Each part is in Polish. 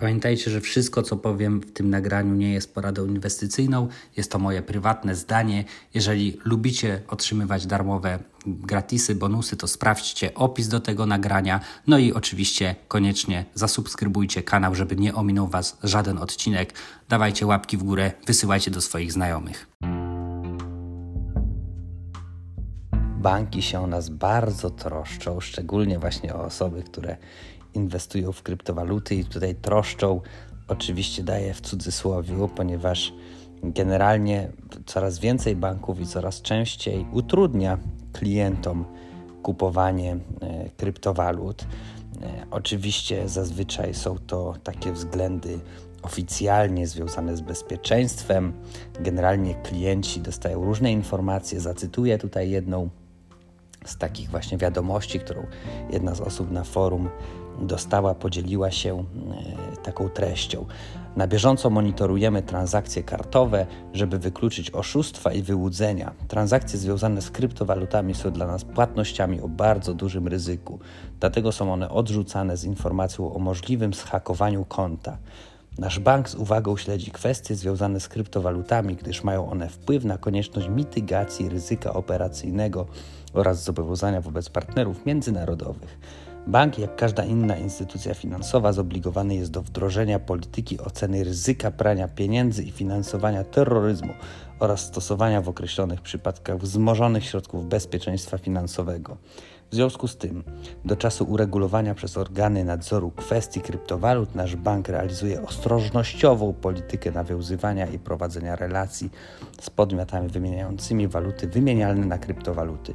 Pamiętajcie, że wszystko, co powiem w tym nagraniu, nie jest poradą inwestycyjną. Jest to moje prywatne zdanie. Jeżeli lubicie otrzymywać darmowe gratisy, bonusy, to sprawdźcie opis do tego nagrania. No i oczywiście koniecznie zasubskrybujcie kanał, żeby nie ominął Was żaden odcinek. Dawajcie łapki w górę, wysyłajcie do swoich znajomych. Banki się o nas bardzo troszczą, szczególnie właśnie o osoby, które inwestują w kryptowaluty i tutaj troszczą, oczywiście daję w cudzysłowie, ponieważ generalnie coraz więcej banków i coraz częściej utrudnia klientom kupowanie e, kryptowalut. E, oczywiście zazwyczaj są to takie względy oficjalnie związane z bezpieczeństwem. Generalnie klienci dostają różne informacje. Zacytuję tutaj jedną z takich właśnie wiadomości, którą jedna z osób na forum dostała, podzieliła się e, taką treścią. Na bieżąco monitorujemy transakcje kartowe, żeby wykluczyć oszustwa i wyłudzenia. Transakcje związane z kryptowalutami są dla nas płatnościami o bardzo dużym ryzyku, dlatego są one odrzucane z informacją o możliwym zhakowaniu konta. Nasz bank z uwagą śledzi kwestie związane z kryptowalutami, gdyż mają one wpływ na konieczność mitygacji ryzyka operacyjnego oraz zobowiązania wobec partnerów międzynarodowych. Bank, jak każda inna instytucja finansowa, zobligowany jest do wdrożenia polityki oceny ryzyka prania pieniędzy i finansowania terroryzmu oraz stosowania w określonych przypadkach wzmożonych środków bezpieczeństwa finansowego. W związku z tym, do czasu uregulowania przez organy nadzoru kwestii kryptowalut, nasz bank realizuje ostrożnościową politykę nawiązywania i prowadzenia relacji z podmiotami wymieniającymi waluty wymienialne na kryptowaluty.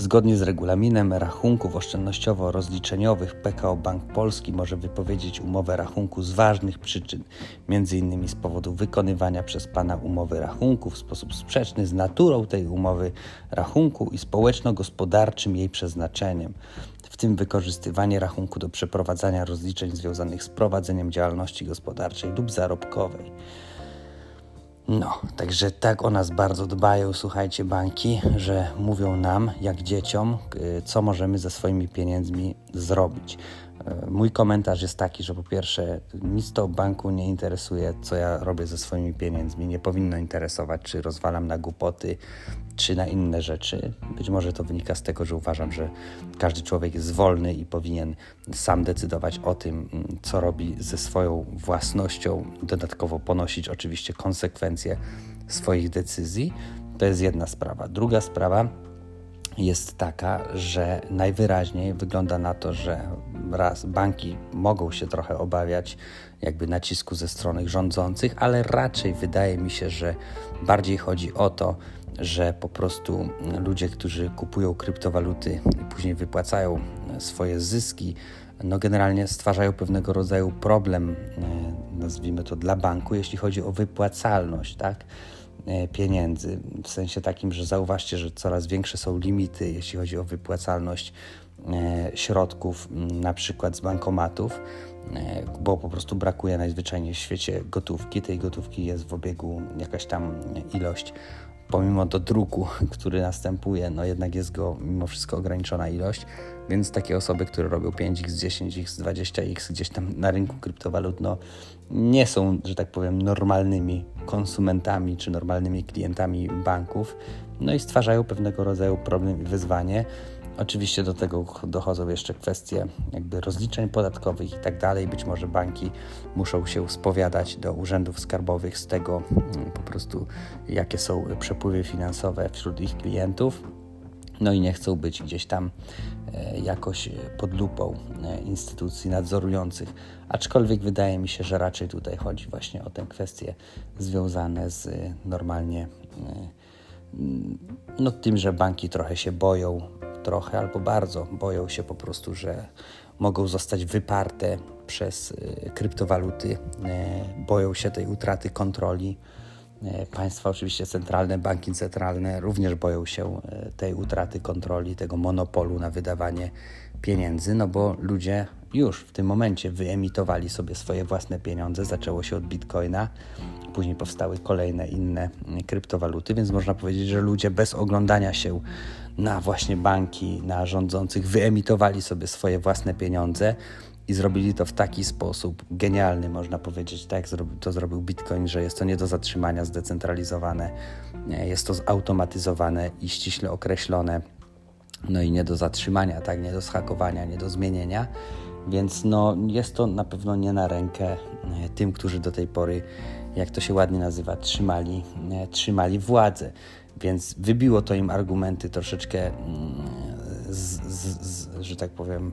Zgodnie z regulaminem rachunków oszczędnościowo-rozliczeniowych PKO Bank Polski może wypowiedzieć umowę rachunku z ważnych przyczyn, m.in. z powodu wykonywania przez Pana umowy rachunku w sposób sprzeczny z naturą tej umowy rachunku i społeczno-gospodarczym jej przeznaczeniem, w tym wykorzystywanie rachunku do przeprowadzania rozliczeń związanych z prowadzeniem działalności gospodarczej lub zarobkowej. No, także tak o nas bardzo dbają, słuchajcie, banki, że mówią nam, jak dzieciom, y, co możemy ze swoimi pieniędzmi zrobić. E, mój komentarz jest taki, że po pierwsze, nic to banku nie interesuje, co ja robię ze swoimi pieniędzmi. Nie powinno interesować, czy rozwalam na głupoty, czy na inne rzeczy. Być może to wynika z tego, że uważam, że każdy człowiek jest wolny i powinien sam decydować o tym, mm, co robi ze swoją własnością, dodatkowo ponosić oczywiście konsekwencje swoich decyzji. To jest jedna sprawa. Druga sprawa jest taka, że najwyraźniej wygląda na to, że raz banki mogą się trochę obawiać jakby nacisku ze strony rządzących, ale raczej wydaje mi się, że bardziej chodzi o to, że po prostu ludzie, którzy kupują kryptowaluty i później wypłacają swoje zyski, no generalnie stwarzają pewnego rodzaju problem, e, nazwijmy to dla banku, jeśli chodzi o wypłacalność, tak? E, pieniędzy. W sensie takim, że zauważcie, że coraz większe są limity, jeśli chodzi o wypłacalność e, środków, na przykład z bankomatów, e, bo po prostu brakuje najzwyczajniej w świecie gotówki. Tej gotówki jest w obiegu jakaś tam ilość. Pomimo do druku, który następuje, no jednak jest go mimo wszystko ograniczona ilość, więc takie osoby, które robią 5x, 10x, 20x gdzieś tam na rynku kryptowalut, no nie są, że tak powiem, normalnymi konsumentami czy normalnymi klientami banków, no i stwarzają pewnego rodzaju problem i wyzwanie. Oczywiście do tego dochodzą jeszcze kwestie jakby rozliczeń podatkowych i tak dalej. Być może banki muszą się spowiadać do urzędów skarbowych z tego mm, po prostu, jakie są przepływy finansowe wśród ich klientów. No i nie chcą być gdzieś tam e, jakoś pod lupą e, instytucji nadzorujących. Aczkolwiek wydaje mi się, że raczej tutaj chodzi właśnie o te kwestie związane z e, normalnie no, tym, że banki trochę się boją, trochę albo bardzo boją się po prostu, że mogą zostać wyparte przez kryptowaluty, boją się tej utraty kontroli. Państwa oczywiście centralne, banki centralne również boją się tej utraty kontroli, tego monopolu na wydawanie pieniędzy, no bo ludzie już w tym momencie wyemitowali sobie swoje własne pieniądze. Zaczęło się od bitcoina, później powstały kolejne inne kryptowaluty, więc można powiedzieć, że ludzie bez oglądania się na właśnie banki, na rządzących, wyemitowali sobie swoje własne pieniądze i zrobili to w taki sposób genialny, można powiedzieć, tak jak to zrobił Bitcoin, że jest to nie do zatrzymania, zdecentralizowane, jest to zautomatyzowane i ściśle określone, no i nie do zatrzymania, tak, nie do schakowania, nie do zmienienia. Więc no, jest to na pewno nie na rękę e, tym, którzy do tej pory, jak to się ładnie nazywa, trzymali, e, trzymali władzę. Więc wybiło to im argumenty troszeczkę, mm, z, z, z, że tak powiem,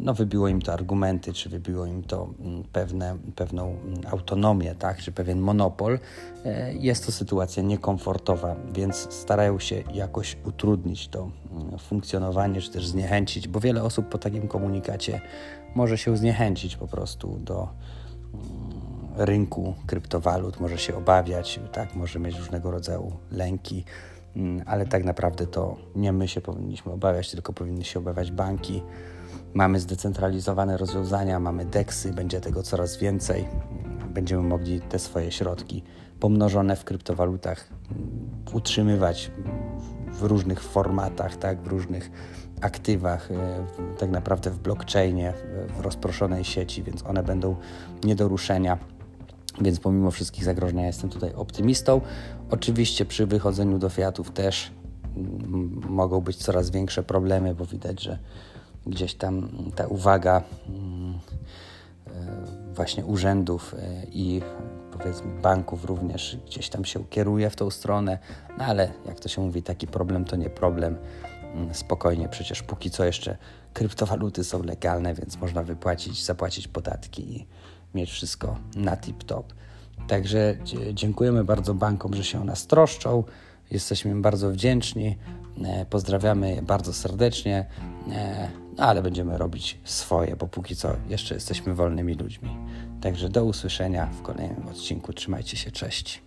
no wybiło im to argumenty, czy wybiło im to mm, pewne, pewną mm, autonomię, tak, czy pewien monopol. E, jest to sytuacja niekomfortowa, więc starają się jakoś utrudnić to mm, funkcjonowanie, czy też zniechęcić, bo wiele osób po takim komunikacie może się zniechęcić po prostu do rynku kryptowalut, może się obawiać, tak, może mieć różnego rodzaju lęki, ale tak naprawdę to nie my się powinniśmy obawiać, tylko powinny się obawiać banki Mamy zdecentralizowane rozwiązania, mamy deksy, będzie tego coraz więcej. Będziemy mogli te swoje środki pomnożone w kryptowalutach utrzymywać w różnych formatach, tak, w różnych aktywach, e, tak naprawdę w blockchainie, w rozproszonej sieci, więc one będą nie do ruszenia. Więc pomimo wszystkich zagrożeń ja jestem tutaj optymistą. Oczywiście przy wychodzeniu do Fiatów też mogą być coraz większe problemy, bo widać, że gdzieś tam ta uwaga mm, e, właśnie urzędów e, i powiedzmy banków również gdzieś tam się kieruje w tą stronę, no ale jak to się mówi, taki problem to nie problem. Mm, spokojnie, przecież póki co jeszcze kryptowaluty są legalne, więc można wypłacić, zapłacić podatki i mieć wszystko na tip-top. Także dziękujemy bardzo bankom, że się o nas troszczą. Jesteśmy im bardzo wdzięczni. E, pozdrawiamy bardzo serdecznie ale będziemy robić swoje, bo póki co jeszcze jesteśmy wolnymi ludźmi. Także do usłyszenia w kolejnym odcinku. Trzymajcie się, cześć.